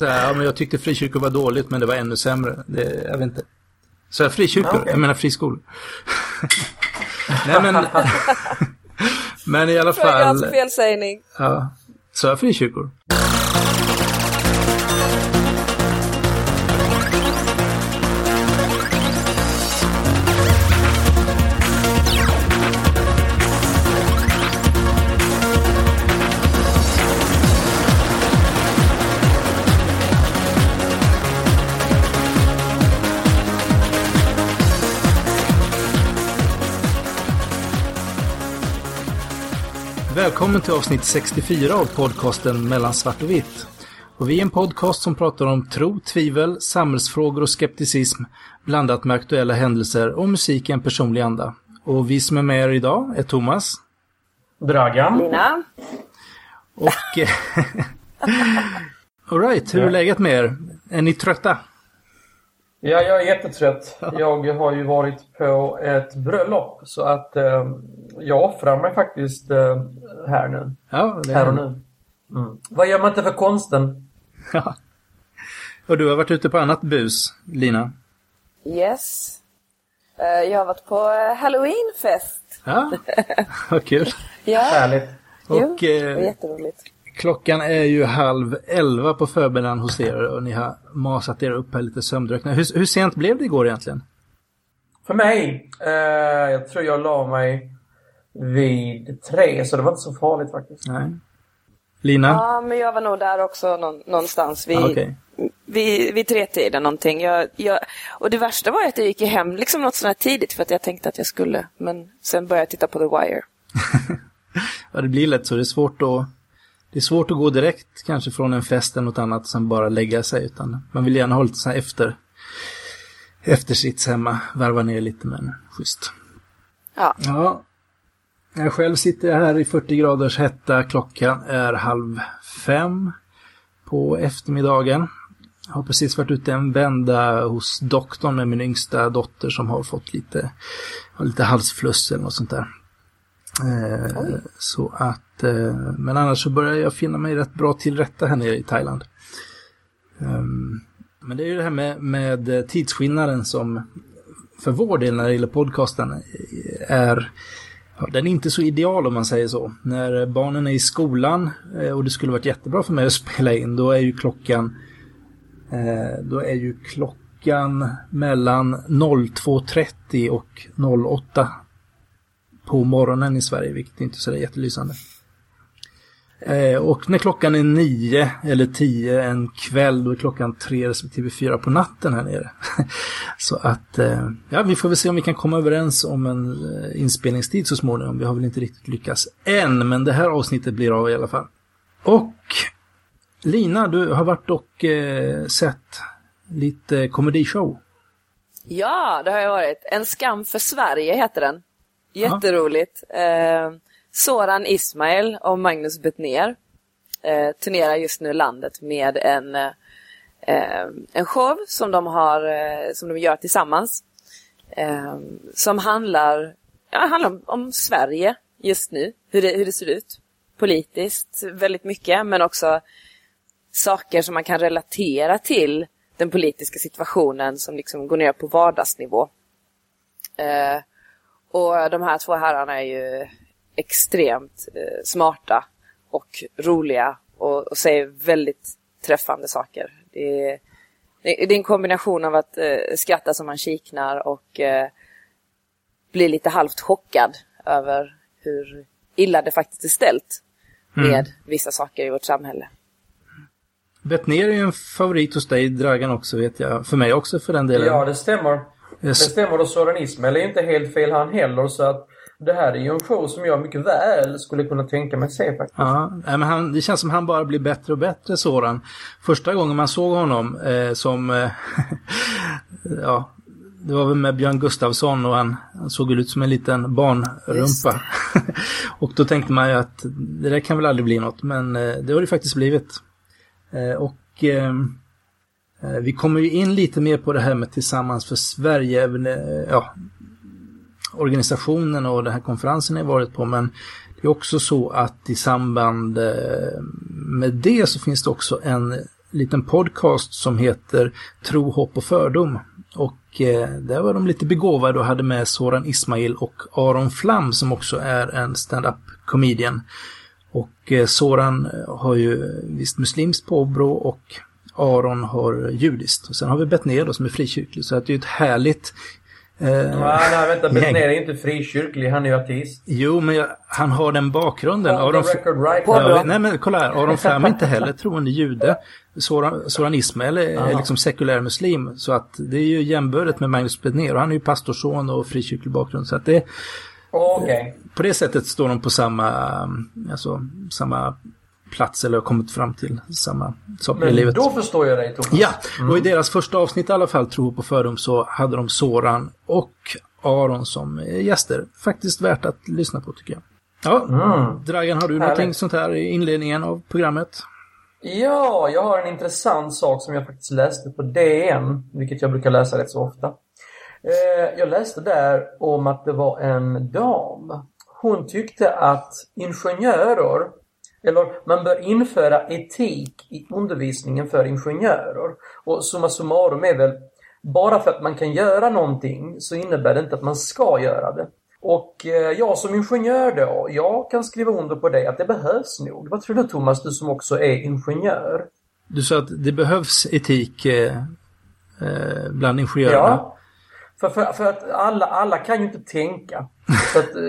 Ja, men jag tyckte frikyrkor var dåligt, men det var ännu sämre. Det, jag vet inte. Så jag frikyrkor, okej. jag menar friskolor. Nej, men... men i alla fall... Flagrant felsägning. Ja, så jag frikyrkor. Välkommen till avsnitt 64 av podcasten Mellan svart och vitt. Och vi är en podcast som pratar om tro, tvivel, samhällsfrågor och skepticism blandat med aktuella händelser och musik i en personlig anda. Och vi som är med er idag är Thomas Dragan. Lina? och... Alright, hur är läget med er? Är ni trötta? Ja, jag är jättetrött. Jag har ju varit på ett bröllop så att eh, jag offrar mig faktiskt eh, här nu. Ja, det Här och nu. Mm. Vad gör man inte för konsten? Ja. Och du har varit ute på annat bus, Lina? Yes. Eh, Jag har varit på eh, halloweenfest. Ja, vad kul. Ja, Härligt. jo, Och det var eh, jätteroligt. Klockan är ju halv elva på förmiddagen hos er och ni har masat er upp här lite sömndruckna. Hur, hur sent blev det igår egentligen? För mig, eh, jag tror jag la mig vid tre så det var inte så farligt faktiskt. Nej. Lina? Ja, men jag var nog där också någon, någonstans vid, Ah, okej. vid, vid tretiden någonting. Jag, jag, och det värsta var att jag gick hem liksom något sånt här tidigt för att jag tänkte att jag skulle. Men sen började jag titta på The Wire. Ja, det blir lätt så. Det är svårt att, det är svårt att gå direkt kanske från en fest eller något annat som bara lägga sig. Utan man vill gärna ha lite så här efter, eftersits hemma. Varva ner lite men schysst. Ja, Ja. Jag själv sitter här i 40 graders hetta. Klockan är halv fem på eftermiddagen. Jag har precis varit ute en vända hos doktorn med min yngsta dotter som har fått lite, har lite halsfluss eller något sånt där. Eh, så att, Eh, men annars så börjar jag finna mig rätt bra till rätta här nere i Thailand. Ehm, men det är ju det här med, med tidsskillnaden som för vår del när det gäller podcasten är den är inte så ideal om man säger så. När barnen är i skolan eh, och det skulle varit jättebra för mig att spela in, då är ju klockan eh, då är ju klockan mellan 02.30 och 08 på morgonen i Sverige, vilket inte är så där jättelysande. Eh, och när klockan är 9 eller 10 en kväll, då är klockan 3 respektive 4 på natten här nere. så att, eh, ja, vi får väl se om vi kan komma överens om en eh, inspelningstid så småningom. Vi har väl inte riktigt lyckats än, men det här avsnittet blir av i alla fall. Och Lina, du har varit och eh, sett lite komedishow. ja det har jag varit. En skam för Sverige heter den. Jätteroligt. Eh, Soran Ismail och Magnus Betnér eh, turnerar just nu landet med en, eh, eh, en show som de, har, eh, som de gör tillsammans. Eh, som handlar, ja, handlar om, om Sverige just nu, hur det, hur det ser ut politiskt väldigt mycket, men också saker som man kan relatera till den politiska situationen som liksom går ner på vardagsnivå. Eh, och de här två herrarna är ju extremt eh, smarta och roliga och, och säger väldigt träffande saker. Det är, det är en kombination av att eh, skratta som man kiknar och eh, bli lite halvt chockad över hur illa det faktiskt är ställt med vissa saker i vårt samhälle. Bettner är ju en favorit hos dig, Dragan också vet jag. För mig också för den delen. Ja, det stämmer. Det Yes. stämmer och Soran Ismail är inte helt fel han heller så att det här är ju en show som jag mycket väl skulle kunna tänka mig se faktiskt. Ja, men han, det känns som han bara blir bättre och bättre Soran. Första gången man såg honom eh, som, eh, ja, det var väl med Björn Gustafsson och han, han såg ut som en liten barnrumpa. och då tänkte man ju att det där kan väl aldrig bli något, men eh, det har det faktiskt blivit. Eh, och eh, eh, vi kommer ju in lite mer på det här med Tillsammans för Sverige, eh, ja, organisationen och den här konferensen jag varit på, men det är också så att i samband eh, med det så finns det också en liten podcast som heter Tro, hopp och fördom. Och eh, där var de lite begåvade och hade med Soran Ismail och Aron Flam som också är en stand-up comedian. Och eh, Soran eh, har ju visst muslimskt påbrå och Aron har judiskt. Och sen har vi Betnér då som är frikyrklig. Så att det är ett härligt Eh, nej, nej, vänta. Betnér är inte frikyrklig. Han är ju ateist. Jo, men jag, han har den bakgrunden. On Aron, record right ja, nej, men kolla här. Aron Flam är inte heller troende jude. Soran, Soran Ismail är, är liksom sekulär muslim. Så att det är ju jämbördigt med Magnus Betnér. Och han är ju pastorsson och frikyrklig bakgrund. Så att det... Okay. På det sättet står de på samma, alltså, samma plats eller har kommit fram till samma Men i livet. då förstår jag dig Thomas. Ja, mm. och i deras första avsnitt i alla fall, Tro på fördom, så hade de Soran och Aron som gäster. Faktiskt värt att lyssna på tycker jag. Ja, mm. Dragan, har du Härligt. någonting sånt här i inledningen av programmet? Ja, jag har en intressant sak som jag faktiskt läste på DN, vilket jag brukar läsa rätt så ofta. Eh, jag läste där om att det var en dam. Hon tyckte att ingenjörer eller man bör införa etik i undervisningen för ingenjörer. Och summa summarum är väl, bara för att man kan göra någonting så innebär det inte att man ska göra det. Och eh, jag som ingenjör då, jag kan skriva under på det att det behövs nog. Vad tror du Thomas, du som också är ingenjör? Du sa att det behövs etik eh, eh bland ingenjörerna. Ja, för, för, för, att alla, alla kan ju inte tänka. Så att, eh,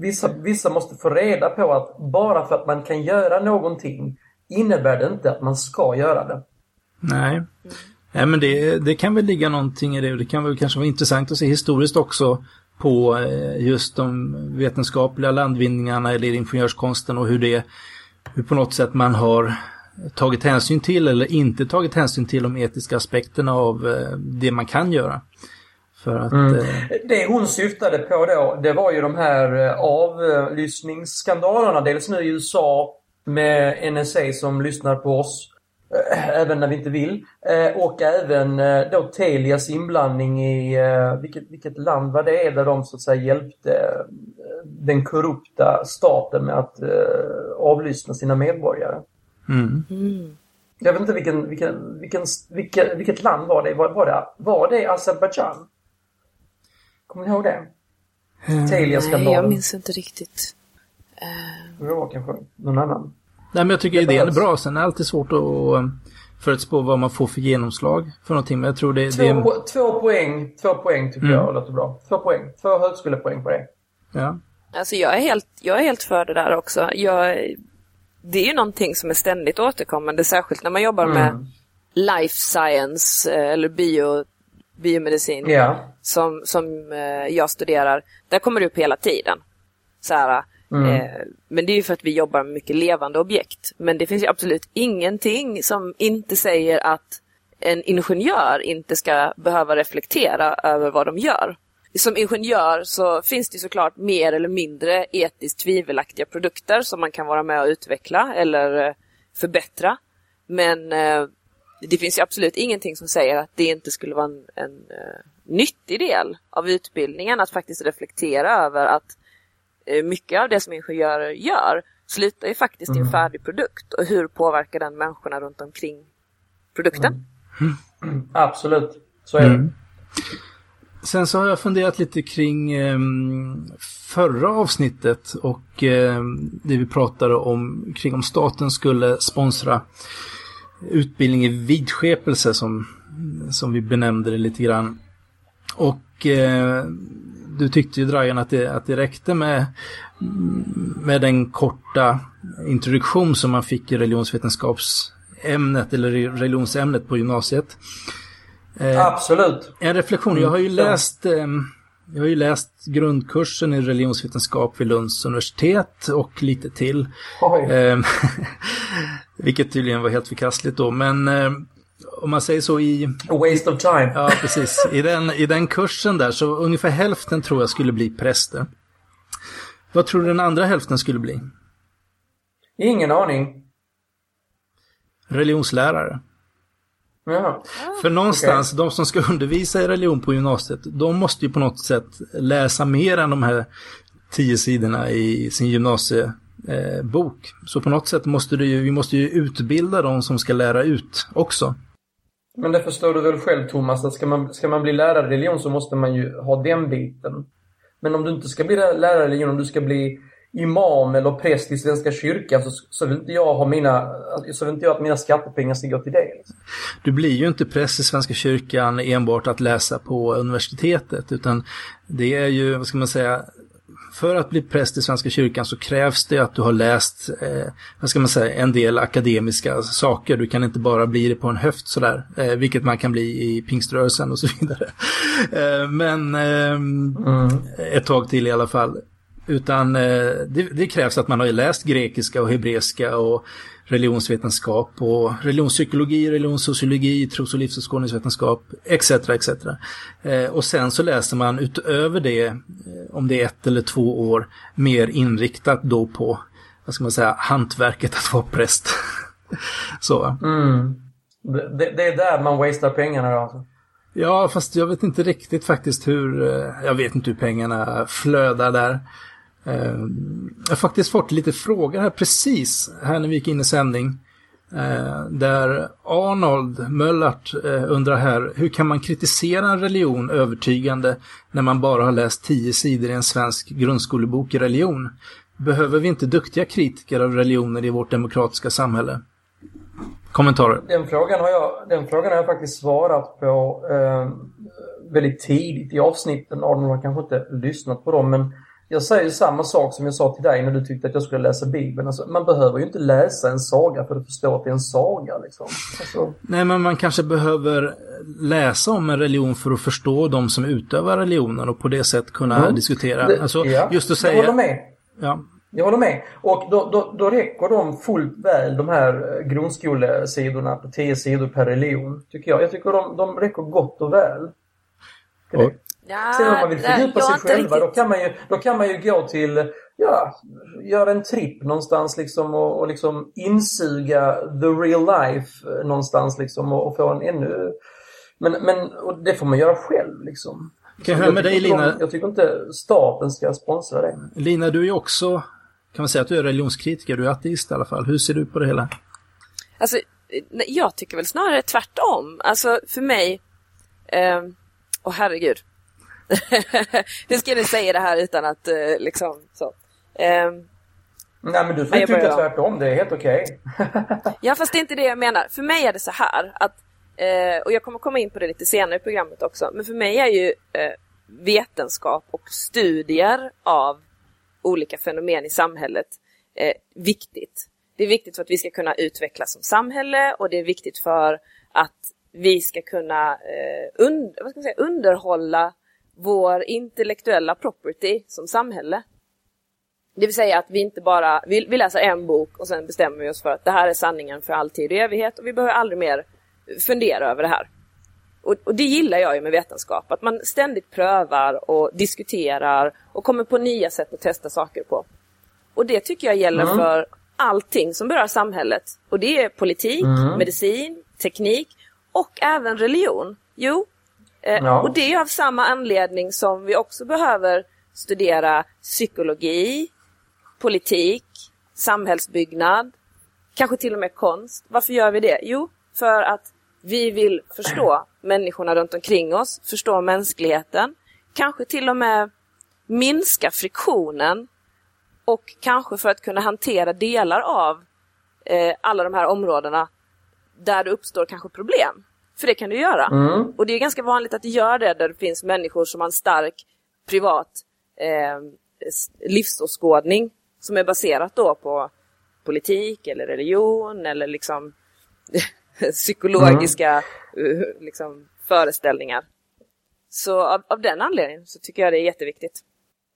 vissa, vissa måste få reda på att bara för att man kan göra någonting innebär det inte att man ska göra det. Nej. Nej men det, det kan väl ligga någonting i det och det kan väl kanske vara intressant att se historiskt också på eh, just de vetenskapliga landvinningarna eller ingenjörskonsten och hur det, hur på något sätt man har tagit hänsyn till eller inte tagit hänsyn till de etiska aspekterna av eh, det man kan göra. För att, mm. eh... Det hon syftade på då, det var ju de här eh, avlyssningsskandalerna. Dels nu i USA med NSA som lyssnar på oss eh, även när vi inte vill. Eh, och även då Telias inblandning i, vilket, vilket land var det där de så att säga hjälpte den korrupta staten med att avlyssna sina medborgare. Mm. Mm. Jag vet inte vilken, vilken, vilken, vilket, vilket land var det? Var, var det, var det Azerbajdzjan? Kommer ni ihåg det? Mm. Telia-skandalen. Nej, jag minns inte riktigt. Uh... Det var kanske någon annan. Nej, men jag tycker det idén är bra. Sen är det alltid svårt att um, förutspå vad man får för genomslag för någonting. Men jag tror det, två, det är... två poäng, två poäng tycker mm. jag låter bra. Två poäng. Två högskolepoäng på det. Ja. Alltså jag är helt, jag är helt för det där också. Jag, det är ju någonting som är ständigt återkommande, särskilt när man jobbar mm. med life science eh, eller bio, biomedicin. Yeah som, som eh, jag studerar, där kommer det upp hela tiden. Så här, mm. eh, men det är ju för att vi jobbar med mycket levande objekt. Men det finns ju absolut ingenting som inte säger att en ingenjör inte ska behöva reflektera över vad de gör. Som ingenjör så finns det såklart mer eller mindre etiskt tvivelaktiga produkter som man kan vara med och utveckla eller eh, förbättra. Men eh, det finns ju absolut ingenting som säger att det inte skulle vara en, en uh, nyttig del av utbildningen att faktiskt reflektera över att uh, mycket av det som ingenjörer gör slutar ju faktiskt mm. i en mm. färdig produkt och hur påverkar den människorna runt omkring produkten? Mm. Absolut, så är det. Mm. Sen så har jag funderat lite kring eh, förra avsnittet och eh, det vi pratade om kring om staten skulle sponsra utbildning i vidskepelse som, som vi benämnde det lite grann. Och eh, du tyckte ju Dragan att det, att det räckte med, med den korta introduktion som man fick i religionsvetenskapsämnet eller religionsämnet på gymnasiet. Eh, Absolut. En reflektion, jag har ju läst eh, jag har ju läst grundkursen i religionsvetenskap vid Lunds universitet och lite till. Vilket tydligen var helt förkastligt då, men eh, om man säger så i... A waste of time. Ja, precis. I den, I den kursen där så ungefär hälften tror jag skulle bli präster. Vad tror du den andra hälften skulle bli? Ingen aning. Religionslärare. Jaha. För någonstans, okay. de som ska undervisa i religion på gymnasiet, de måste ju på något sätt läsa mer än de här tio sidorna i sin gymnasie eh, bok. Så på något sätt måste du ju, vi måste ju utbilda de som ska lära ut också. Men det förstår du väl själv Thomas, att ska man, ska man bli lärare i religion så måste man ju ha den biten. Men om du inte ska bli lärare i religion, om du ska bli imam eller präst i Svenska kyrkan så, så vill inte jag ha mina, så vill inte jag att mina skattepengar ska gå till det. Du blir ju inte präst i Svenska kyrkan enbart att läsa på universitetet utan det är ju, vad ska man säga, för att bli präst i Svenska kyrkan så krävs det att du har läst, eh, vad ska man säga, en del akademiska saker. Du kan inte bara bli det på en höft sådär, eh, vilket man kan bli i pingströrelsen och så vidare. Eh, men eh, mm. ett tag till i alla fall. Utan eh, det, det, krävs att man har läst grekiska och hebreiska och religionsvetenskap och religionspsykologi, religionssociologi, tros och livsåskådningsvetenskap etc. etc. Eh, och sen så läser man utöver det, eh, om det är ett eller två år, mer inriktat då på, vad ska man säga, hantverket att vara präst. så. Mm. Det, det, är där man wastear pengarna då? Alltså. Ja, fast jag vet inte riktigt faktiskt hur, jag vet inte hur pengarna flödar där. Eh, jag har faktiskt fått lite frågor här precis, här när vi gick in i sändning. Eh, där Arnold Möllart eh, undrar här, hur kan man kritisera en religion övertygande när man bara har läst tio sidor i en svensk grundskolebok i religion? Behöver vi inte duktiga kritiker av religioner i vårt demokratiska samhälle? Kommentarer? Den frågan har jag, den frågan har jag faktiskt svarat på eh, väldigt tidigt i avsnitten. Arnold har kanske inte lyssnat på dem, men jag säger samma sak som jag sa till dig när du tyckte att jag skulle läsa Bibeln. Alltså, man behöver ju inte läsa en saga för att förstå att det är en saga. Liksom. Alltså... Nej, men man kanske behöver läsa om en religion för att förstå de som utövar religionen och på det sättet kunna mm. diskutera. Det, alltså, ja, just att säga... Jag håller med. Ja. Jag håller med. Och då, då, då räcker de fullt väl, de här grundskolesidorna på 10 sidor per religion, tycker jag. Jag tycker de, de räcker gott och väl. Och, Ja, Sen om man vill fördjupa sig själva då kan, man ju, då kan man ju gå till, ja, göra en tripp någonstans liksom och, och liksom insuga the real life någonstans liksom och, och få en ännu... Men, men och det får man göra själv liksom. Kan jag höra med dig Lina? Jag tycker inte staten ska sponsra det. Lina, du är ju också, kan man säga att du är religionskritiker, du är ateist i alla fall. Hur ser du på det hela? Alltså, jag tycker väl snarare tvärtom. Alltså för mig, eh, åh herregud, Hur ska ni säga det här utan att eh, liksom så? Um, Nej men du får ju tycka tvärtom, det är helt okej. Okay. ja fast det är inte det jag menar. För mig är det så här att, eh, och jag kommer komma in på det lite senare i programmet också, men för mig är ju eh, vetenskap och studier av olika fenomen i samhället eh, viktigt. Det är viktigt för att vi ska kunna utvecklas som samhälle och det är viktigt för att vi ska kunna eh, und vad ska man säga, underhålla vår intellektuella property som samhälle. Det vill säga att vi inte bara, vi, vi läser en bok och sen bestämmer vi oss för att det här är sanningen för alltid och evighet och vi behöver aldrig mer fundera över det här. Och, och, det gillar jag ju med vetenskap, att man ständigt prövar och diskuterar och kommer på nya sätt att testa saker på. Och det tycker jag gäller mm. för allting som berör samhället. Och det är politik, mm. medicin, teknik och även religion. Jo, ja. Och det är av samma anledning som vi också behöver studera psykologi, politik, samhällsbyggnad, kanske till och med konst. Varför gör vi det? Jo, för att vi vill förstå människorna runt omkring oss, förstå mänskligheten, kanske till och med minska friktionen och kanske för att kunna hantera delar av eh, alla de här områdena där det uppstår kanske problem. För det kan du göra. Mm. Och det är ganska vanligt att du gör det där det finns människor som har en stark privat eh, livsåskådning som är baserat då på politik eller religion eller liksom psykologiska mm. liksom, föreställningar. Så av, av den anledningen så tycker jag det är jätteviktigt.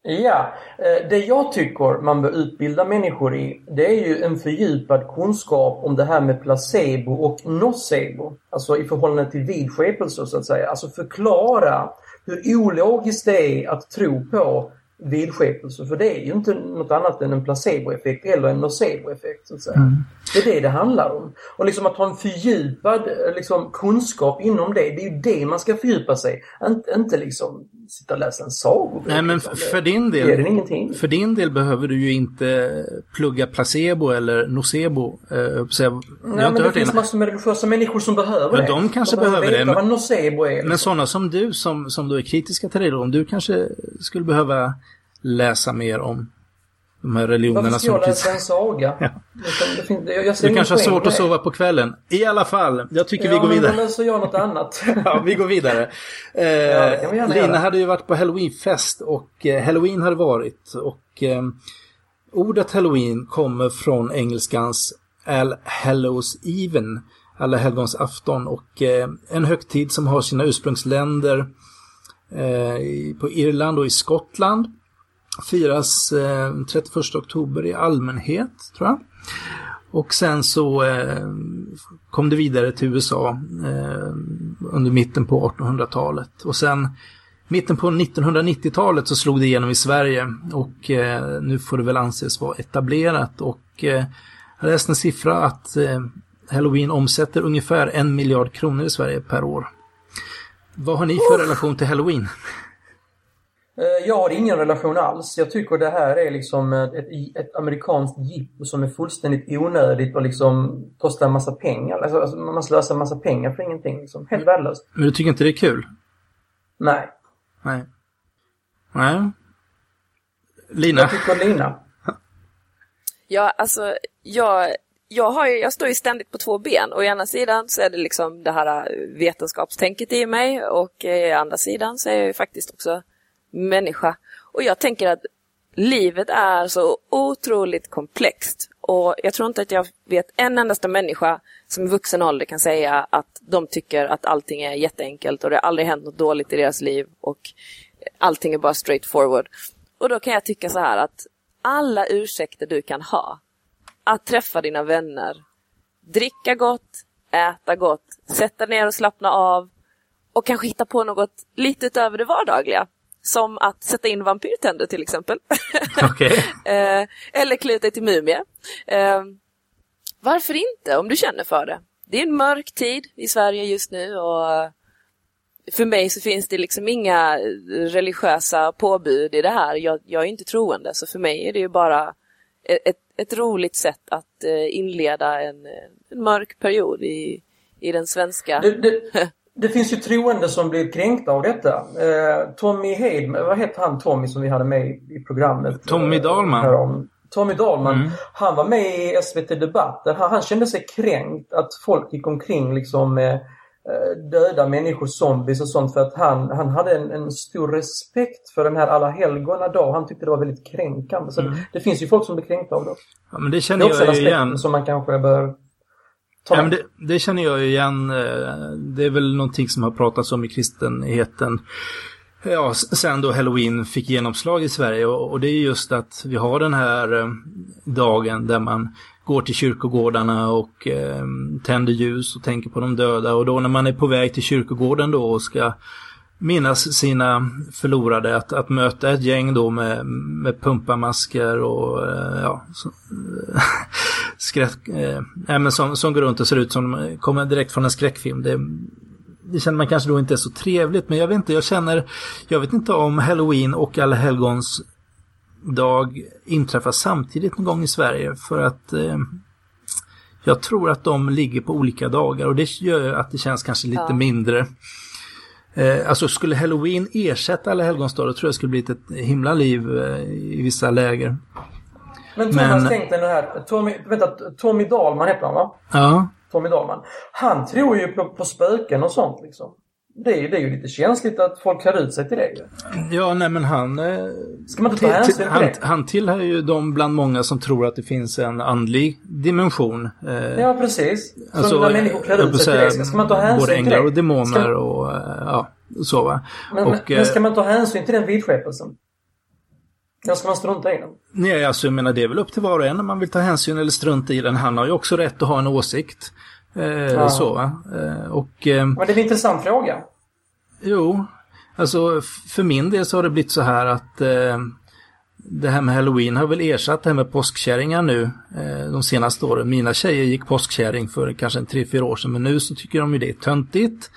Ja, eh, det jag tycker man bör utbilda människor i det är ju en fördjupad kunskap om det här med placebo och nocebo. Alltså i förhållande till vidskepelser så att säga. Alltså förklara hur ologiskt det är att tro på vidskepelser. För det är ju inte något annat än en placeboeffekt eller en noceboeffekt. Så att säga. Mm. Det är det det handlar om. Och liksom att ha en fördjupad liksom, kunskap inom det, det är ju det man ska fördjupa sig Inte, inte liksom sitta och läsa en sagobok. Nej, men liksom. för din del, ingenting. för din del behöver du ju inte plugga placebo eller nocebo. Eh, jag Nej, men det finns massor med religiösa människor som behöver men det. De kanske de behöver, behöver det. Men, nocebo är. Liksom. Men sådana som du som, som då är kritiska till religion, du kanske skulle behöva läsa mer om de här religionerna Varför ska jag läsa en saga? Ja. Jag, jag du kanske har svårt att sova på kvällen. I alla fall, jag tycker ja, vi går vidare. Ja, men läser jag något annat. ja, vi går vidare. Eh, ja, Lina göra. hade ju varit på halloweenfest och eh, halloween hade varit. Och eh, ordet halloween kommer från engelskans All Hallows Even, Alla helgons afton. Och eh, en högtid som har sina ursprungsländer eh, på Irland och i Skottland firas eh, 31 oktober i allmänhet, tror jag. Och sen så eh, kom det vidare till USA eh, under mitten på 1800-talet. Och sen mitten på 1990-talet så slog det igenom i Sverige och eh, nu får det väl anses vara etablerat. Och eh, jag läste en siffra att eh, Halloween omsätter ungefär en miljard kronor i Sverige per år. Vad har ni för relation till Halloween? Eh, jag har ingen relation alls. Jag tycker det här är liksom ett, ett amerikanskt jippo som är fullständigt onödigt och liksom kostar en massa pengar. Alltså, alltså man slösar en massa pengar för ingenting. Liksom. Helt värdelöst. Men du tycker inte det är kul? Nej. Nej. Nej. Lina? Jag tycker Lina. ja, alltså jag, jag, har ju, jag står ju ständigt på två ben. Å ena sidan så är det liksom det här vetenskapstänket i mig och å andra sidan så är jag ju faktiskt också människa. Och jag tänker att livet är så otroligt komplext. Och jag tror inte att jag vet en endaste människa som i vuxen ålder kan säga att de tycker att allting är jätteenkelt och det har aldrig hänt något dåligt i deras liv och allting är bara straight forward. Och då kan jag tycka så här att alla ursäkter du kan ha att träffa dina vänner, dricka gott, äta gott, sätta ner och slappna av och kanske hitta på något lite utöver det vardagliga. Som att sätta in vampyrtänder till exempel. Okay. eh, eller klä ut dig till mumie. Eh, varför inte om du känner för det? Det är en mörk tid i Sverige just nu och för mig så finns det liksom inga religiösa påbud i det här. Jag, jag är inte troende så för mig är det ju bara ett, ett roligt sätt att eh, inleda en, en mörk period i, i den svenska... Det, det, det finns ju troende som blir kränkta av detta. Eh, Tommy Hedman, vad heter han Tommy som vi hade med i programmet? Tommy eh, Dahlman. Tommy Dahlman, mm. han var med i SVT Debatt. Han, han kände sig kränkt att folk gick omkring liksom med eh, döda människor, zombies och sånt för att han, han hade en, en stor respekt för den här alla helgona dag. Han tyckte det var väldigt kränkande. Så mm. det, det, finns ju folk som blir kränkta av det. Ja, men det känner det är också jag ju igen. som man kanske bör Ja, men det, det, känner jag igen. Eh, det är väl någonting som har pratats om i kristenheten. Ja, sen då halloween fick genomslag i Sverige och, och det är just att vi har den här eh, dagen där man går till kyrkogårdarna och eh, tänder ljus och tänker på de döda och då när man är på väg till kyrkogården då och ska minnas sina förlorade, att, att möta ett gäng då med, med pumpamasker och eh, ja, så, skräck, eh, men som, som går runt och ser ut som kommer direkt från en skräckfilm. Det, det känner man kanske då inte är så trevligt, men jag vet inte, jag känner, jag vet inte om Halloween och Alla helgons dag inträffar samtidigt någon gång i Sverige för att eh, jag tror att de ligger på olika dagar och det gör att det känns kanske lite ja. mindre Eh, alltså skulle halloween ersätta alla helgonsdagar tror jag skulle bli ett himla liv eh, i vissa läger. Men Men... tänk dig nu här. Tommy, vänta, Tommy Dahlman heter han va? Ja. Tommy Dahlman. Han tror ju på, på spöken och sånt liksom. Det är, det är ju lite känsligt att folk klär ut sig till det Ja, nej men han... Eh, Ska man inte ta hänsyn till han, det? Han tillhör ju de bland många som tror att det finns en andlig dimension. Eh, ja, precis. Alltså, när människor klär ut sig till det. Ska man ta hänsyn till det? Både änglar och demoner ska... och eh, ja, så va. Men, och, men ska man ta hänsyn till den vidskepelsen? Eller ska man strunta i den? Nej, alltså jag menar det är väl upp till var och en om man vill ta hänsyn eller strunta i den. Han har ju också rätt att ha en åsikt. Eh, så va. Eh, och, eh, Men det är en intressant fråga. Jo, alltså för min del så har det blivit så här att eh, det här med halloween har väl ersatt det här med påskkärringar nu eh, de senaste åren. Mina tjejer gick påskkärring för kanske en tre, fyra år sedan men nu så tycker de ju det är töntigt.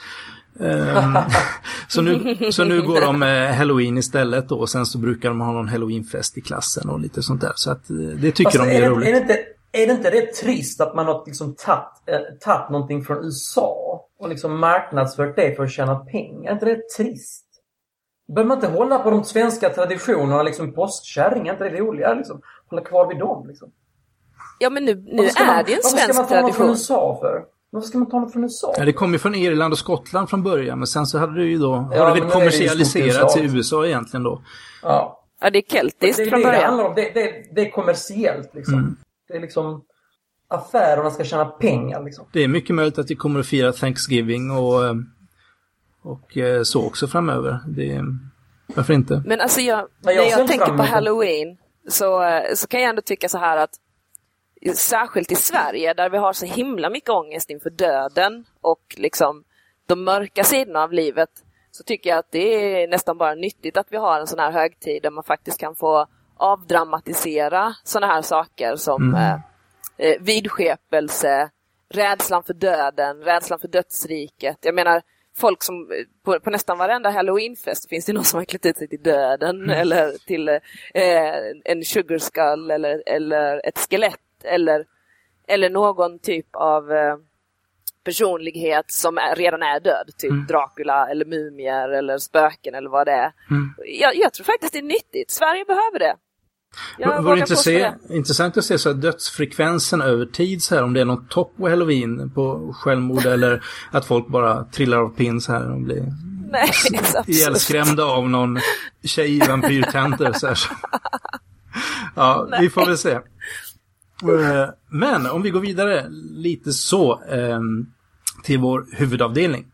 Um, så, nu, så nu går de med halloween istället då och sen så brukar de ha någon halloweenfest i klassen och lite sånt där. Så att eh, det tycker alltså, de är, är roligt. Är det, inte, är det inte det trist att man har liksom tagit, äh, någonting från USA och liksom marknadsfört det för att tjäna pengar? Är inte det trist? Behöver man inte hålla på de svenska traditionerna, liksom påskkärring? Är inte det roligare liksom? Hålla kvar vid dem liksom? Ja men nu, nu är man, det en svensk tradition. Varför ska man ta något från USA för? Varför ska man ta något från USA? Ja, det kom ju från Irland och Skottland från början men sen så hade det ju då, ja, har det väl kommersialiserats i USA egentligen då. Ja. Ja, det är keltiskt det, det, från början. Det, handlar om. Det, det, det är kommersiellt liksom. Mm. Det är liksom affärerna ska tjäna pengar liksom. Det är mycket möjligt att vi kommer att fira Thanksgiving och, eh, och eh, så också framöver. Det, varför inte? Men alltså jag, när jag, jag tänker på Halloween så, eh, så kan jag ändå tycka så här att särskilt i Sverige där vi har så himla mycket ångest inför döden och liksom de mörka sidorna av livet så tycker jag att det är nästan bara nyttigt att vi har en sån här högtid där man faktiskt kan få avdramatisera sådana här saker som mm. eh, eh vidskepelse, rädslan för döden, rädslan för dödsriket. Jag menar, folk som på, på, nästan varenda halloweenfest finns det någon som har klätt ut sig till döden mm. eller till eh, en sugar skull eller, eller ett skelett eller, eller någon typ av eh, personlighet som är, redan är död, typ mm. Dracula eller mumier eller spöken eller vad det är. Mm. Jag, jag, tror faktiskt det är nyttigt. Sverige behöver det. Jag Vore inte se, intressant att se så dödsfrekvensen över tid så här, om det är någon topp på halloween på självmord eller att folk bara trillar av pins här och blir Nej, ihjälskrämda av någon tjej vampyrtanter så här. Ja, Nej. vi får väl se. Eh, men om vi går vidare lite så eh, till vår huvudavdelning.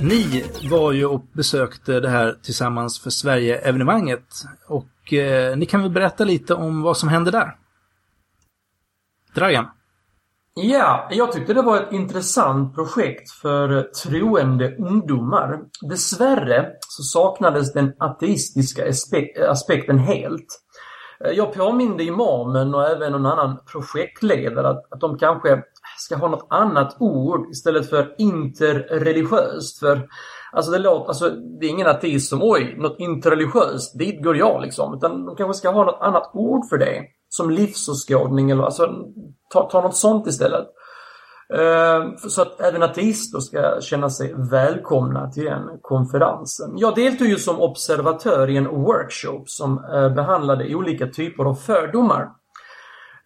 Ni var ju och besökte det här Tillsammans för Sverige-evenemanget. Och eh, ni kan väl berätta lite om vad som hände där? Dragan? Ja, jag tyckte det var ett intressant projekt för troende ungdomar. Dessvärre så saknades den ateistiska aspekten helt. Eh, jag påminde imamen och även någon annan projektledare att, att de kanske ska ha något annat ord istället för interreligiöst. För alltså det, låter, alltså det är ingen ateist som oj, något interreligiöst, dit går jag liksom. Utan de kanske ska ha något annat ord för det. Som livsåskådning eller alltså ta, ta något sånt istället. Uh, så att även ateister ska känna sig välkomna till den konferensen. Jag deltog ju som observatör i en workshop som uh, behandlade olika typer av fördomar.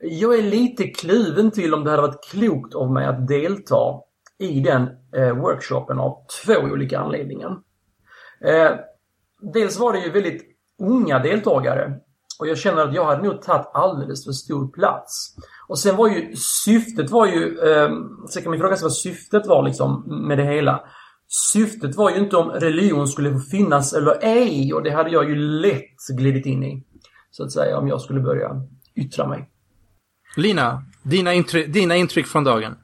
Jag är lite kluven till om det hade varit klokt av mig att delta i den eh, workshopen av två olika anledningar. Eh, dels var det ju väldigt unga deltagare och jag känner att jag hade nog tagit alldeles för stor plats. Och sen var ju syftet var ju, eh, sen kan man fråga sig vad syftet var liksom med det hela. Syftet var ju inte om religion skulle få finnas eller ej och det hade jag ju lätt glidit in i. Så att säga om jag skulle börja yttra mig. Lina, dina, intry dina intryck från dagen?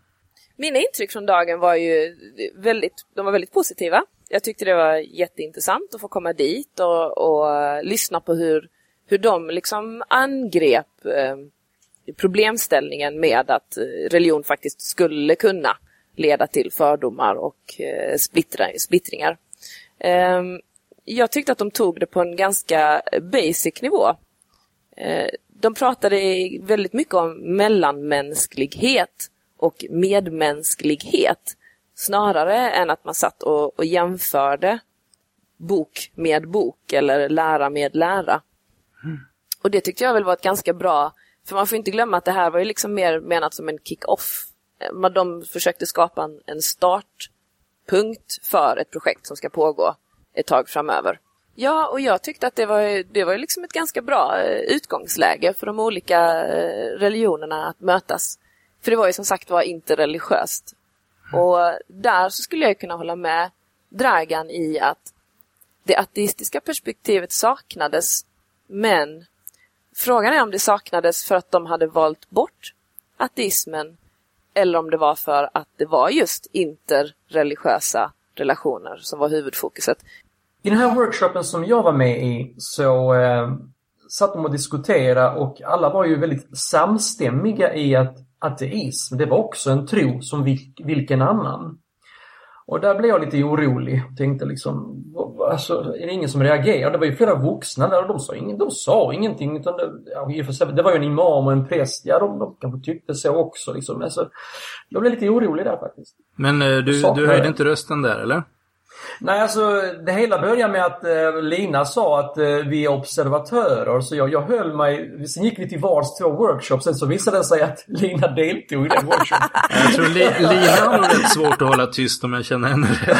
Mina intryck från dagen var ju väldigt, de var väldigt positiva. Jag tyckte det var jätteintressant att få komma dit och, och lyssna på hur hur de liksom angrep eh, problemställningen med att eh, religion faktiskt skulle kunna leda till fördomar och eh, splittringar. Eh, jag tyckte att de tog det på en ganska basic nivå. Eh, de pratade väldigt mycket om mellanmänsklighet och medmänsklighet snarare än att man satt och, och jämförde bok med bok eller lära med lära. Och det tyckte jag väl var ett ganska bra, för man får inte glömma att det här var ju liksom mer menat som en kick-off. De försökte skapa en, en startpunkt för ett projekt som ska pågå ett tag framöver. Ja, och jag tyckte att det var, det var liksom ett ganska bra eh, utgångsläge för de olika eh, religionerna att mötas. För det var ju som sagt var inte religiöst. Och där så skulle jag kunna hålla med Dragan i att det ateistiska perspektivet saknades men frågan är om det saknades för att de hade valt bort ateismen eller om det var för att det var just interreligiösa relationer som var huvudfokuset. I den här workshopen som jag var med i så eh, satt de och diskuterade och alla var ju väldigt samstämmiga i att ateism, det var också en tro som vilken annan. Och där blev jag lite orolig. Tänkte liksom, alltså, är det ingen som reagerar? Det var ju flera vuxna där och de sa, ingen, de sa ingenting. Utan det, ja, det var ju en imam och en präst. Ja, de, de kanske tyckte så också. Liksom. Alltså, jag blev lite orolig där faktiskt. Men eh, du, du höjde inte rösten där, eller? Nej, alltså det hela började med att eh, Lina sa att eh, vi är observatörer. Så jag, jag höll mig... Sen gick vi till vars två workshops. Sen så visade det sig att Lina deltog i den workshopen. jag tror Li, Lina har nog rätt svårt att hålla tyst om jag känner henne rätt.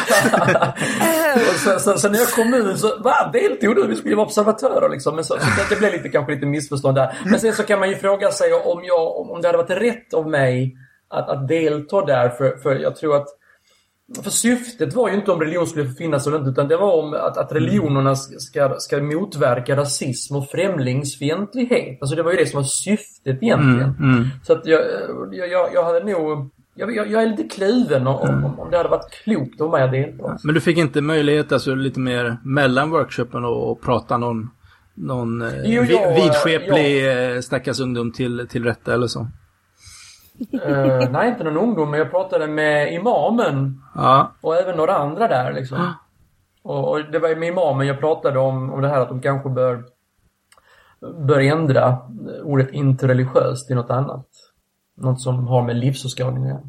sen, sen, sen, när jag kom ut så, va? Deltog du? Vi skulle vara observatörer liksom. Men så, så det, det blev lite, kanske lite missförstånd där. Men sen så kan man ju fråga sig om, jag, om det hade varit rätt av mig att, att delta där. För, för jag tror att för syftet var ju inte om religion skulle finnas eller inte, utan det var om att, att religionerna ska, ska motverka rasism och främlingsfientlighet. Alltså det var ju det som var syftet egentligen. Mm, mm. Så att jag, jag, jag hade nog... Jag, jag, jag är lite kluven om, mm. om, om det hade varit klokt mig att delta. Men du fick inte möjlighet, alltså lite mer mellan workshopen och, och prata någon, någon eh, jo, jag, vidskeplig jag... Eh, stackars ungdom till, till rätta eller så? Uh, nej, inte någon ungdom, men jag pratade med imamen. Ja. Och även några andra där liksom. Och, och, det var med imamen jag pratade om, om det här att de kanske bör, bör ändra ordet interreligiöst till något annat. Något som har med livsåskådning att göra.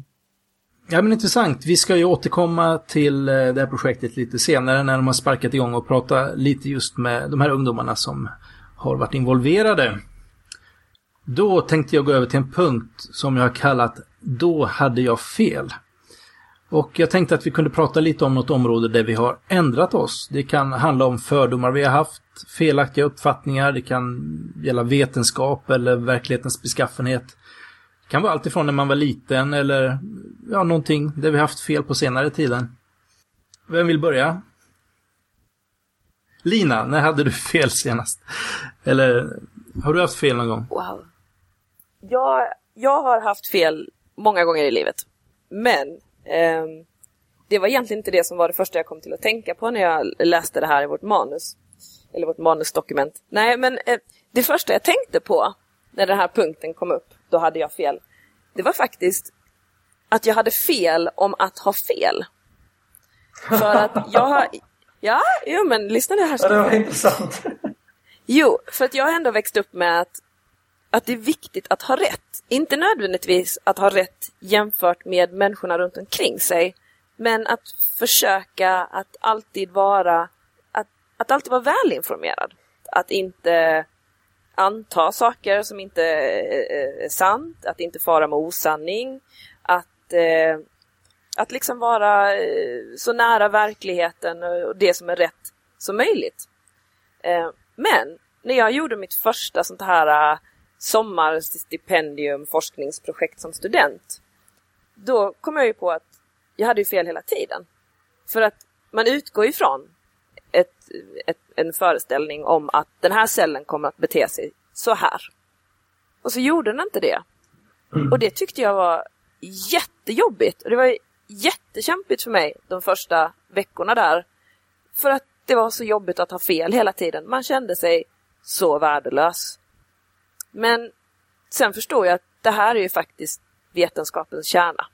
Ja men intressant. Vi ska ju återkomma till eh, det här projektet lite senare när de har sparkat igång och prata lite just med de här ungdomarna som har varit involverade. Då tänkte jag gå över till en punkt som jag har kallat Då hade jag fel. Och jag tänkte att vi kunde prata lite om något område där vi har ändrat oss. Det kan handla om fördomar vi har haft, felaktiga uppfattningar, det kan gälla vetenskap eller verklighetens beskaffenhet. Det kan vara alltifrån när man var liten eller ja, någonting där vi haft fel på senare tiden. Vem vill börja? Lina, när hade du fel senast? Eller har du haft fel någon gång? Wow jag, jag har haft fel många gånger i livet. Men eh, det var egentligen inte det som var det första jag kom till att tänka på när jag läste det här i vårt manus. Eller vårt manusdokument. Nej, men eh, det första jag tänkte på när den här punkten kom upp, då hade jag fel. Det var faktiskt att jag hade fel om att ha fel. För att jag har... Ja, jo men lyssna nu här. Ja, det var intressant. Jo, för att jag har ändå växt upp med att att det är viktigt att ha rätt. Inte nödvändigtvis att ha rätt jämfört med människorna runt omkring sig, men att försöka att alltid vara, att, att alltid vara välinformerad. Att inte anta saker som inte är sant, att inte fara med osanning, att, eh, att liksom vara så nära verkligheten och det som är rätt som möjligt. Men när jag gjorde mitt första sånt här sommarstipendium forskningsprojekt som student. Då kom jag ju på att jag hade ju fel hela tiden. För att man utgår ifrån ett, ett, en föreställning om att den här cellen kommer att bete sig så här. Och så gjorde den inte det. Och det tyckte jag var jättejobbigt. Och det var jättekämpigt för mig de första veckorna där. För att det var så jobbigt att ha fel hela tiden. Man kände sig så värdelös. Men sen förstår jag att det här är ju faktiskt vetenskapens kärna.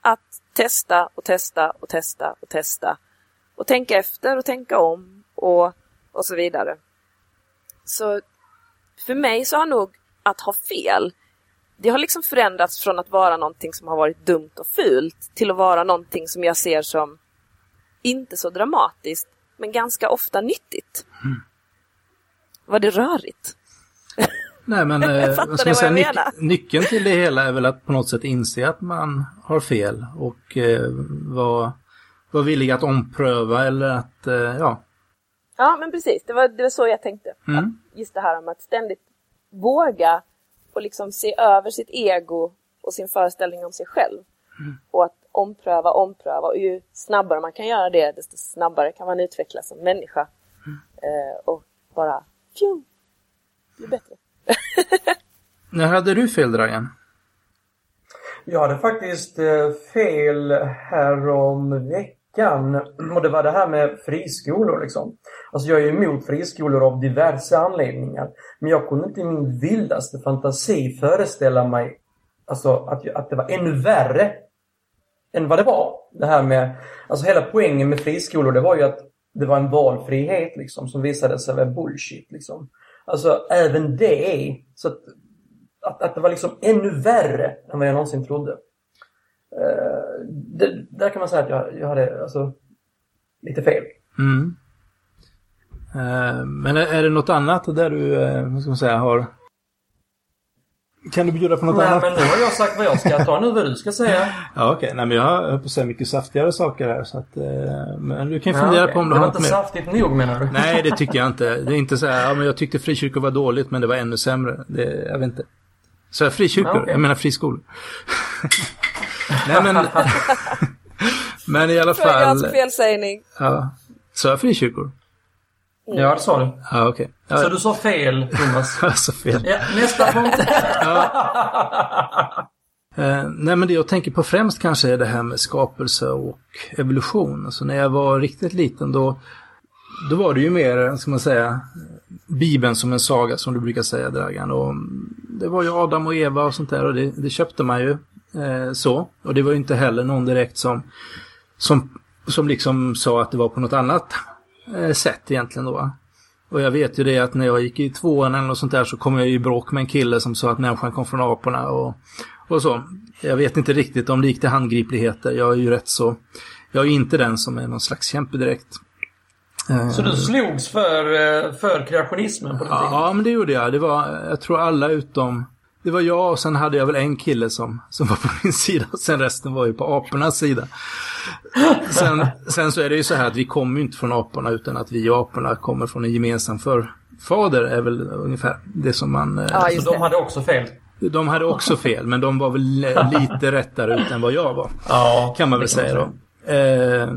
Att testa och testa och testa och testa och tänka efter och tänka om och, och så vidare. Så för mig så har nog att ha fel, det har liksom förändrats från att vara någonting som har varit dumt och fult till att vara någonting som jag ser som inte så dramatiskt, men ganska ofta nyttigt. Mm. Var det rörigt? Nej men eh, ska man säga, nyc nyckeln till det hela är väl att på något sätt inse att man har fel och eh, vara var villig att ompröva eller att, eh, ja. Ja men precis, det var, det var så jag tänkte. Mm. Just det här om att ständigt våga och liksom se över sitt ego och sin föreställning om sig själv. Mm. Och att ompröva, ompröva och ju snabbare man kan göra det desto snabbare kan man utvecklas som människa. Mm. Eh, och bara, fjum, bli bättre. När hade du fel, Dragan? Jag hade faktiskt eh, fel härom veckan. Och det var det här med friskolor liksom. Alltså jag är emot friskolor av diverse anledningar. Men jag kunde inte i min vildaste fantasi föreställa mig alltså, att, att det var ännu värre än vad det var. Det här med, alltså hela poängen med friskolor det var ju att det var en valfrihet liksom som visade sig vara bullshit liksom. Alltså även det är, så att, att, att det var liksom ännu värre än vad jag någonsin trodde. Uh, det, där kan man säga att jag, jag hade alltså lite fel. Mm. Uh, men är, är det något annat där du, uh, vad ska man säga, har kan du bjuda på något Nej, annat? men nu har jag sagt vad jag ska ta nu vad du ska säga. Ja, okej. Nej, men jag har på att säga mycket saftigare saker här. Så att, eh, men du kan ju fundera ja, på om du det har var något inte mer. saftigt nog menar du? Nej, det tycker jag inte. Det är inte så här, ja, men jag tyckte frikyrkor var dåligt, men det var ännu sämre. Det, jag vet inte. Så här, frikyrkor? Ja, okej. Jag menar friskolor. Nej, men... men i alla fall... Flagrant felsägning. Ja. Så jag frikyrkor? Ja, det sa du. Ja. Så Ja, du sa fel, Thomas. alltså fel. Ja, nästa punkt. Eh, nej men det jag tänker på främst kanske är det här med skapelse och evolution. Alltså när jag var riktigt liten då, då var det ju mer, ska man säga, Bibeln som en saga som du brukar säga Dragan. Och det var ju Adam och Eva och sånt där och det, det köpte man ju eh, så. Och det var ju inte heller någon direkt som, som, som liksom sa att det var på något annat sätt egentligen då. Och jag vet ju det att när jag gick i tvåan eller något sånt där så kom jag i bråk med en kille som sa att människan kom från aporna och, och så. Jag vet inte riktigt om det gick till handgripligheter. Jag är ju rätt så... Jag är ju inte den som är någon slags kämpe direkt. Eh, Så du slogs för, eh, för kreationismen på? Ja, men det gjorde jag. Det var, jag tror alla utom... Det var jag och sen hade jag väl en kille som, som var på min sida och sen resten var ju på apornas sida. Sen, sen så är det ju så här att vi kommer ju inte från aporna utan att vi och aporna kommer från en gemensam förfader är väl ungefär det som man... eh, Ja, Så just de det. hade också fel? De hade också fel, men de var väl lite rättare ut än vad jag var. Ja. Kan man väl säga då. Eh,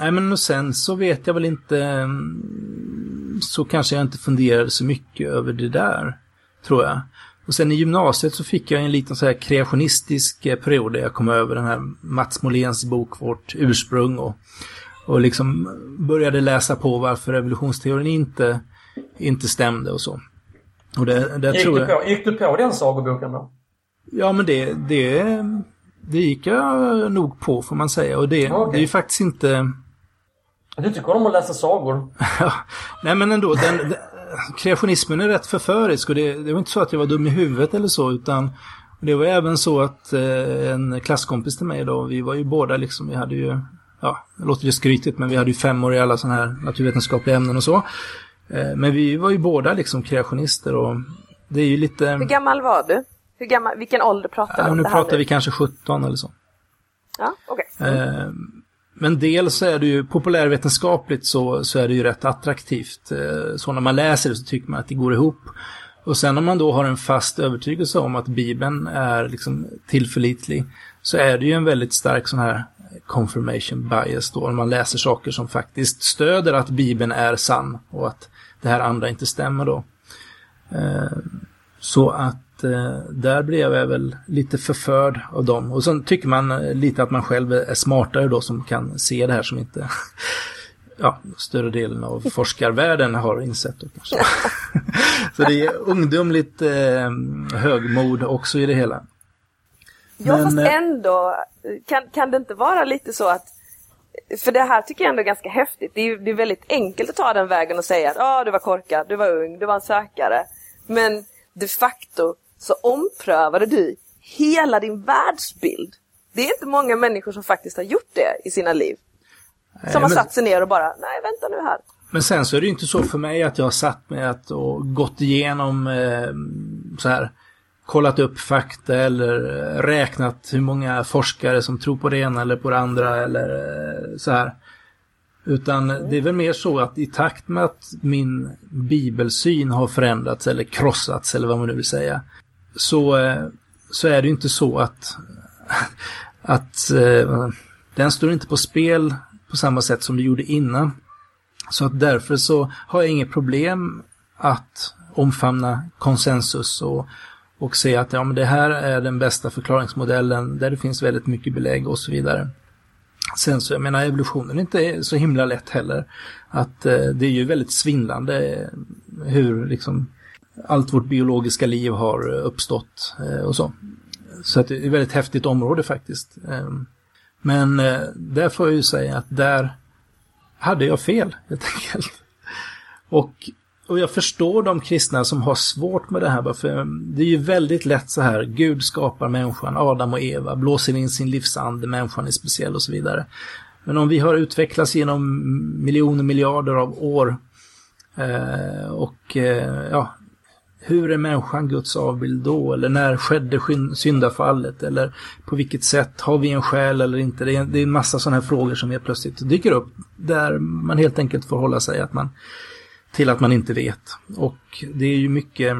nej men och sen så vet jag väl inte, eh, så kanske jag inte funderade så mycket över det där, tror jag. Och sen i gymnasiet så fick jag en liten så här kreationistisk eh, period där jag kom över den här Mats Moléns bok Vårt ursprung och, och liksom började läsa på varför evolutionsteorin inte, inte stämde och så. Och det, det Gick, tror du jag... på, gick du på den sagoboken då? Ja, men det, det, det gick jag nog på får man säga. Och det, Okej. det är ju faktiskt inte... Du tycker om att läsa sagor? Nej men ändå, den, kreationismen är rätt förförisk och det, det var inte så att jag var dum i huvudet eller så utan det var även så att eh, en klasskompis till mig då, vi var ju båda liksom, vi hade ju, ja, det låter ju skrytigt men vi hade ju fem år i alla sådana här naturvetenskapliga ämnen och så. Eh, men vi var ju båda liksom kreationister och det är ju lite... Hur gammal var du? Hur gammal, vilken ålder pratar vi Ja, om nu pratar vi kanske 17 eller så. Ja, okej. Eh, men dels så är det ju populärvetenskapligt så, så är det ju rätt attraktivt. Eh, så när man läser det så tycker man att det går ihop. Och sen om man då har en fast övertygelse om att Bibeln är liksom tillförlitlig så är det ju en väldigt stark sån här confirmation bias då. Om man läser saker som faktiskt stöder att Bibeln är sann och att det här andra inte stämmer då. Eh, så att där blev jag väl lite förförd av dem. Och sen tycker man eh, lite att man själv är smartare då som kan se det här som inte ja, större delen av forskarvärlden har insett. Då, kanske. Så det är ungdomligt eh, högmod också i det hela. Ja, Men, fast eh, ändå, kan, kan det inte vara lite så att för det här tycker jag ändå är ganska häftigt. Det är, det är väldigt enkelt att ta den vägen och säga att ah, du var korkad, du var ung, du var en sökare. Men de facto så omprövade du hela din världsbild. Det är inte många människor som faktiskt har gjort det i sina liv. Som har satt sig ner och bara, nej vänta nu här. Men sen så är det inte så för mig att jag har satt mig att och gått igenom eh, så här kollat upp fakta eller eh, räknat hur många forskare som tror på det ena eller på det andra eller eh, så här. Utan det är väl mer så att i takt med att min bibelsyn har förändrats eller krossats eller vad man nu vill säga. Så, eh, så är det ju inte så att, att eh, den står inte på spel på samma sätt som det gjorde innan. Så att därför så har jag inget problem att omfamna konsensus och, och se att ja, men det här är den bästa förklaringsmodellen där det finns väldigt mycket belägg och så vidare. Sen så, jag menar, evolutionen är inte så himla lätt heller. Att eh, det är ju väldigt svindlande hur liksom allt vårt biologiska liv har eh, uppstått eh, och så. Så att det är ett väldigt häftigt område faktiskt. Ehm, men eh, där får jag ju säga att där hade jag fel helt enkelt. Och, och jag förstår de kristna som har svårt med det här. För ehm, det är ju väldigt lätt så här, Gud skapar människan, Adam och Eva, blåser in sin livsande, människan är speciell och så vidare. Men om vi har utvecklats genom miljoner, miljarder av år och ja, hur är människan Guds avbild då? Eller när skedde syndafallet? Eller på vilket sätt? Har vi en själ eller inte? Det är, det är en massa sådana här frågor som helt plötsligt dyker upp. Där man helt enkelt får hålla sig att man, till att man inte vet. Och det är ju mycket,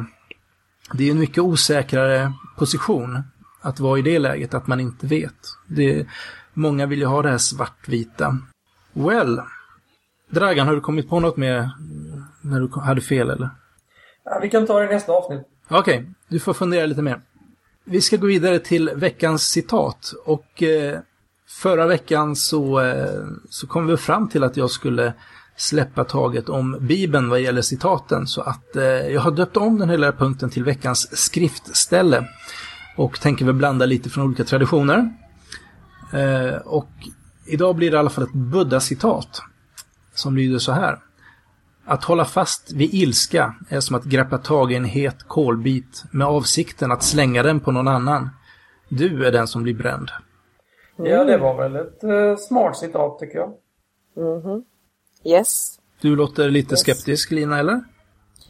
det är en mycket osäkrare position att vara i det läget, att man inte vet. Det, många vill ju ha det här svartvita. Well, Dragan, har du kommit på något med när du hade fel eller? Ja, vi kan ta det i nästa avsnitt. Okej, okay, du får fundera lite mer. Vi ska gå vidare till veckans citat och eh, förra veckan så, eh, så kom vi fram till att jag skulle släppa taget om Bibeln vad gäller citaten så att eh, jag har döpt om den här punkten till veckans skriftställe och tänker väl blanda lite från olika traditioner. Eh, och idag blir det i alla fall ett Buddha-citat som lyder så här. Att hålla fast vid ilska är som att greppa tag i en het kolbit med avsikten att slänga den på någon annan. Du är den som blir bränd. Ja, det var väl ett uh, smart citat tycker jag. Mm -hmm. Yes. Du låter lite yes. skeptisk, Lina, eller?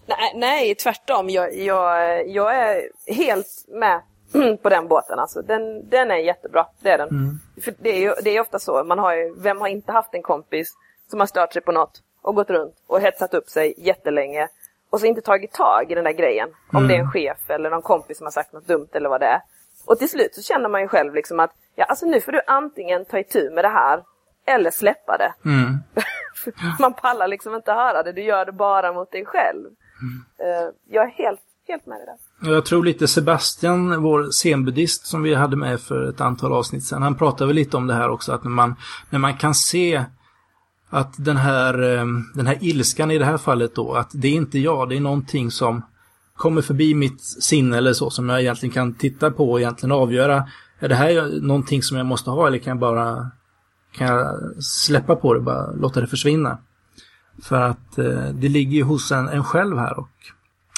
Nej, nej tvärtom. Jag, jag, jag är helt med på den båten. Alltså, den, den är jättebra, det är den. Mm. För det är ju det är ofta så, man har ju, vem har inte haft en kompis som har stört sig på något och gått runt och hetsat upp sig jättelänge och så inte tagit tag i den där grejen. Om mm. det är en chef eller någon kompis som har sagt något dumt eller vad det är. Och till slut så känner man ju själv liksom att ja, alltså nu får du antingen ta itu med det här eller släppa det. Mm. man pallar liksom inte höra det, du gör det bara mot dig själv. Mm. Uh, jag är helt, helt med i det. Jag tror lite Sebastian, vår zenbuddhist som vi hade med för ett antal avsnitt sedan, han pratade väl lite om det här också, att när man, när man kan se att den här, eh, den här ilskan i det här fallet då, att det är inte jag, det är någonting som kommer förbi mitt sinne eller så, som jag egentligen kan titta på och egentligen avgöra. Är det här någonting som jag måste ha eller kan jag bara kan jag släppa på det, bara låta det försvinna? För att eh, det ligger ju hos en, en själv här och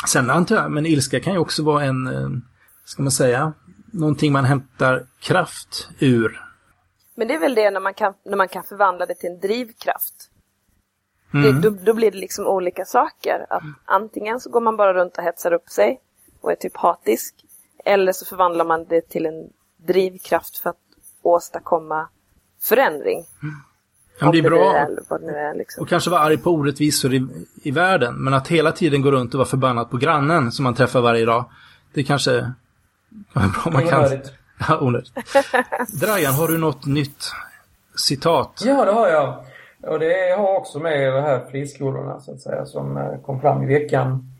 sen antar jag, men ilska kan ju också vara en, eh, ska man säga, någonting man hämtar kraft ur men det är väl det när man kan, när man kan förvandla det till en drivkraft. Mm. Det, då, då, blir det liksom olika saker. Att antingen så går man bara runt och hetsar upp sig och är typ hatisk. Eller så förvandlar man det till en drivkraft för att åstadkomma förändring. Mm. Ja, det är bra. Det är, liksom. Och kanske vara arg på orättvisor i, i världen. Men att hela tiden gå runt och vara förbannad på grannen som man träffar varje dag. Det kanske är bra man kan. Ja, onödigt. Dragan, har du något nytt citat? Ja, det har jag. Och det har också med de här friskolorna så att säga som eh, kom fram i veckan.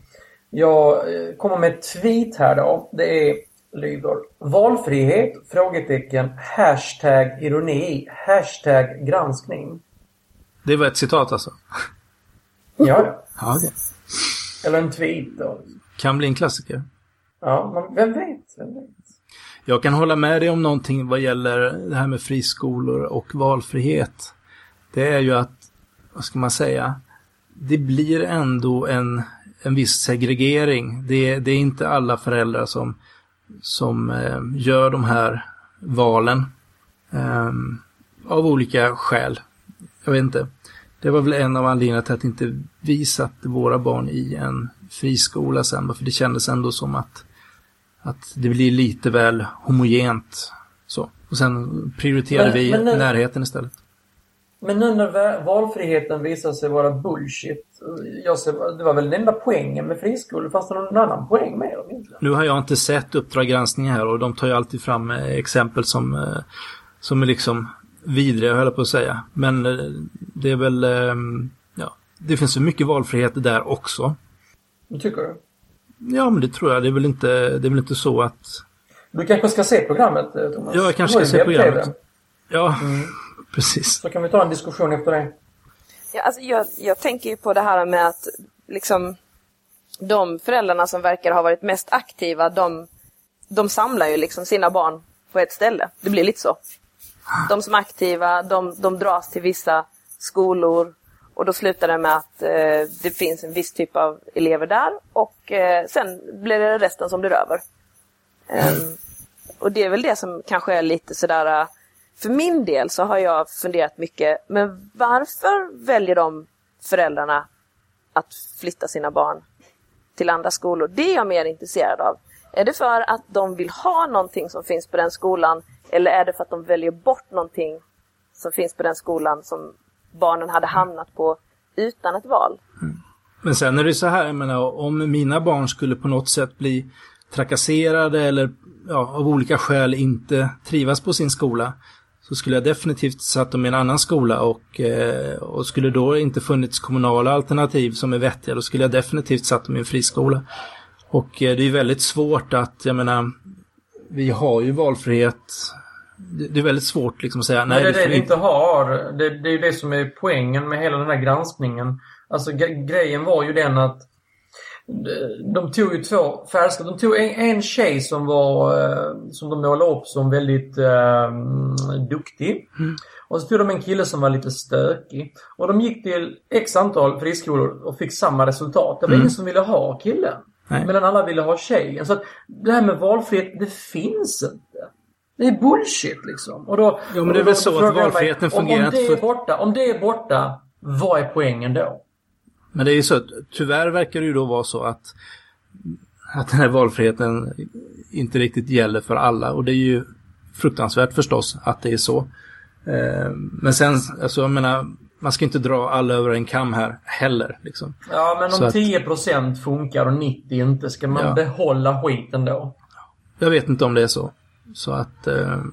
Jag eh, kommer med ett tweet här då. Det är lyder Valfrihet? Frågetecken. Hashtag ironi. Hashtag granskning. Det var ett citat alltså? Ja, ja. okay. Eller en tweet då. Kan bli en klassiker. Ja, men vem vet? Vem vet? Jag kan hålla med dig om någonting vad gäller det här med friskolor och valfrihet. Det är ju att, vad ska man säga, det blir ändå en, en viss segregering. Det, det är inte alla föräldrar som, som eh, gör de här valen. Eh, av olika skäl. Jag vet inte. Det var väl en av anledningarna till att inte vi satte våra barn i en friskola sen. För det kändes ändå som att att det blir lite väl homogent. Så. Och sen prioriterar men, vi men nu, närheten istället. Men nu när valfriheten visar sig vara bullshit. Jag ser, det var väl den enda poängen med friskolor. Fanns det någon annan poäng med dem egentligen? Nu har jag inte sett Uppdrag granskning här och de tar ju alltid fram eh, exempel som, eh, som är liksom vidriga, höll jag på att säga. Men eh, det är väl, ja, det finns så mycket valfrihet där också. Tycker du? Ja, men det tror jag. Det är väl inte, det är väl inte så att... Du kanske ska se programmet, eh, Thomas? Ja, jag kanske ska se programmet. Ja, precis. Så kan vi ta en diskussion efter det. Ja, alltså jag, jag tänker ju på det här med att liksom de föräldrarna som verkar ha varit mest aktiva, de, de samlar ju liksom sina barn på ett ställe. Det blir lite så. De som är aktiva, de, de dras till vissa skolor och då slutar det med att eh, det finns en viss typ av elever där och eh, sen blir det resten som blir över. Um, och det är väl det som kanske är lite sådär, eh, för min del så har jag funderat mycket, men varför väljer de föräldrarna att flytta sina barn till andra skolor? Det är jag mer intresserad av. Är det för att de vill ha någonting som finns på den skolan eller är det för att de väljer bort någonting som finns på den skolan som barnen hade hamnat på utan ett val? Mm. Men sen är det så här, jag menar, om mina barn skulle på något sätt bli trakasserade eller ja, av olika skäl inte trivas på sin skola så skulle jag definitivt satt dem i en annan skola och, eh, och skulle då inte funnits kommunala alternativ som är vettiga då skulle jag definitivt satt dem i en friskola. Och eh, det är väldigt svårt att, jag menar, vi har ju valfrihet. Det är väldigt svårt liksom att säga Nej, det är det vi inte har. Det, det är ju det som är poängen med hela den här granskningen. Alltså gre- grejen var ju den att de- tog ju två färska. De tog en, en tjej som var eh, som de målade upp som väldigt eh, duktig. Och så tog de en kille som var lite stökig. Och de gick till x antal friskolor och fick samma resultat. Det var ingen som ville ha killen. Nej. Medan alla ville ha tjejen. Så att det här med valfrihet, det finns inte. Det är bullshit liksom. Och då, Ja, men det är väl så att mig, valfriheten om, fungerar om det inte är borta, Om det är borta, vad är poängen då? Men det är ju så att tyvärr verkar det ju då vara så att, att den här valfriheten inte riktigt gäller för alla och det är ju fruktansvärt förstås att det är så. Eh, Men sen, alltså jag menar, man ska inte dra alla över en kam här heller. Liksom. Ja, men Så om att- 10% funkar och 90% inte, ska man Ja. behålla skiten då? Jag vet inte om det är så. Så att, eh,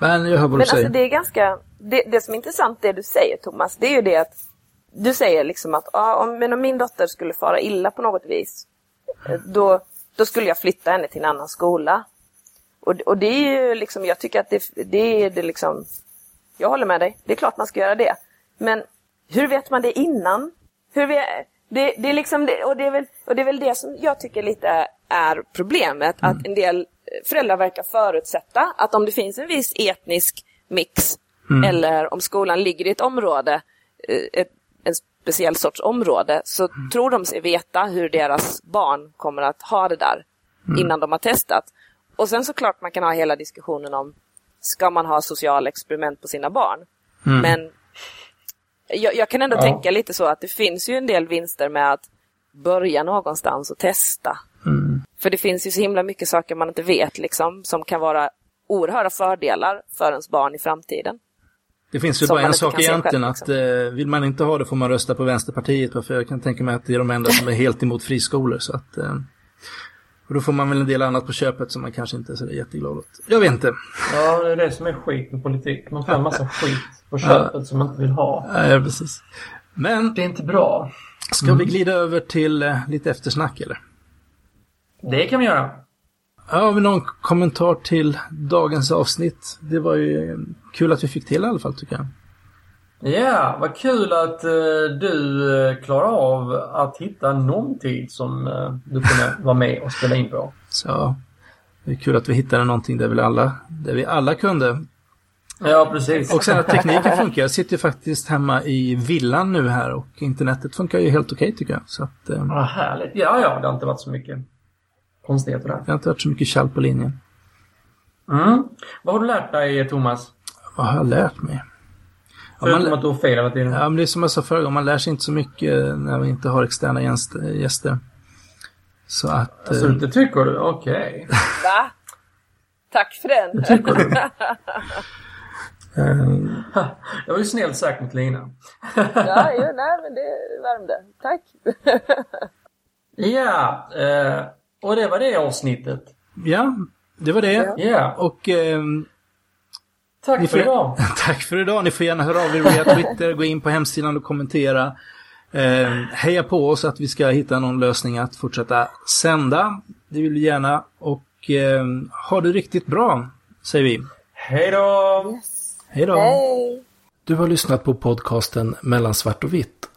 men jag hör vad Men du säger. alltså det är ganska, det, det som är intressant det du säger Thomas, det är ju det att du säger liksom att ah, om, men om min dotter skulle fara illa på något vis, eh, då, då skulle jag flytta henne till en annan skola. Och, och det är ju liksom, jag tycker att det, det är det liksom, jag håller med dig, det är klart man ska göra det. Men hur vet man det innan? Hur vet, det, det är liksom det, och, det är väl, och det är väl det som jag tycker lite är problemet, att en del föräldrar verkar förutsätta att om det finns en viss etnisk mix, eller om skolan ligger i ett område, eh, ett, en speciell sorts område, så tror de sig veta hur deras barn kommer att ha det där innan de har testat. Och sen såklart man kan ha hela diskussionen om, ska man ha sociala experiment på sina barn? Men jag, jag kan ändå Ja. tänka lite så att det finns ju en del vinster med att börja någonstans och testa. För det finns ju så himla mycket saker man inte vet liksom, som kan vara oerhörda fördelar för ens barn i framtiden. Det finns ju som bara en sak egentligen själv, att eh, vill man inte ha det får man rösta på Vänsterpartiet. För jag kan tänka mig att det är de enda som är helt emot friskolor. Så att, eh, och då får man väl en del annat på köpet som man kanske inte är så jätteglad åt. Jag vet inte. Ja, det är det som är skit med politik. Man får en massa skit på köpet som man inte vill ha. Nej, precis. Men Det är inte bra. ska vi glida över till eh, lite eftersnack eller? Det kan vi göra. Ja, vi någon kommentar till dagens avsnitt? Det var ju kul att vi fick till i alla fall tycker jag. Ja, vad kul att eh, du eh, klarar av att hitta någon tid som eh, du kunde vara med och spela in på. Så det är kul att vi hittade någonting där vi alla, där vi alla kunde. Ja, precis. Och sen att tekniken funkar. Jag sitter ju faktiskt hemma i villan nu här och internetet funkar ju helt okej tycker jag. Så att eh, Ja, härligt. Ja, ja, det har inte varit så mycket konstigheter där. det har inte varit så mycket tjall på linjen. Mm. Vad har du lärt dig, Thomas? Vad har jag lärt mig? Ja, Förutom man, att du har fel hela tiden. ja, men det är som jag sa förra gången, man lär sig inte så mycket när vi inte har externa gäst- gäster. Så att... Alltså, eh, det tycker du? Okej. Va? Tack för den! Tycker du? Det var ju snällt sagt mot Lina. ja, jo, nej men det värmde. Tack! Ja, eh, och det var det avsnittet. ja, det var det. Ja. Och ehm, tack för får- idag. Tack för idag. Ni får gärna höra av er via Twitter, gå in på hemsidan och kommentera. Eh, heja på oss att vi ska hitta någon lösning att fortsätta sända. Det vill vi gärna. Och eh, ha det riktigt bra, säger vi. Hej då! Hej då! Hej! Du har lyssnat på podcasten Mellan svart och vitt.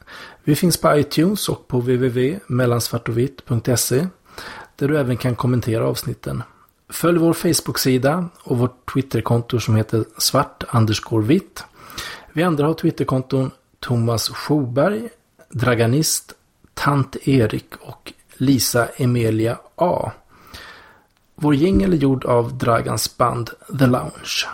Vi finns på iTunes och på www.mellansvartovitt.se där du även kan kommentera avsnitten. Följ vår Facebook-sida och vårt Twitterkonto som heter svart vitt. Vi andra har Twitterkonton Thomas Schoberg, Draganist, Tant Erik och Lisa Emilia A. Vår jingel är gjord av Dragans band The Lounge.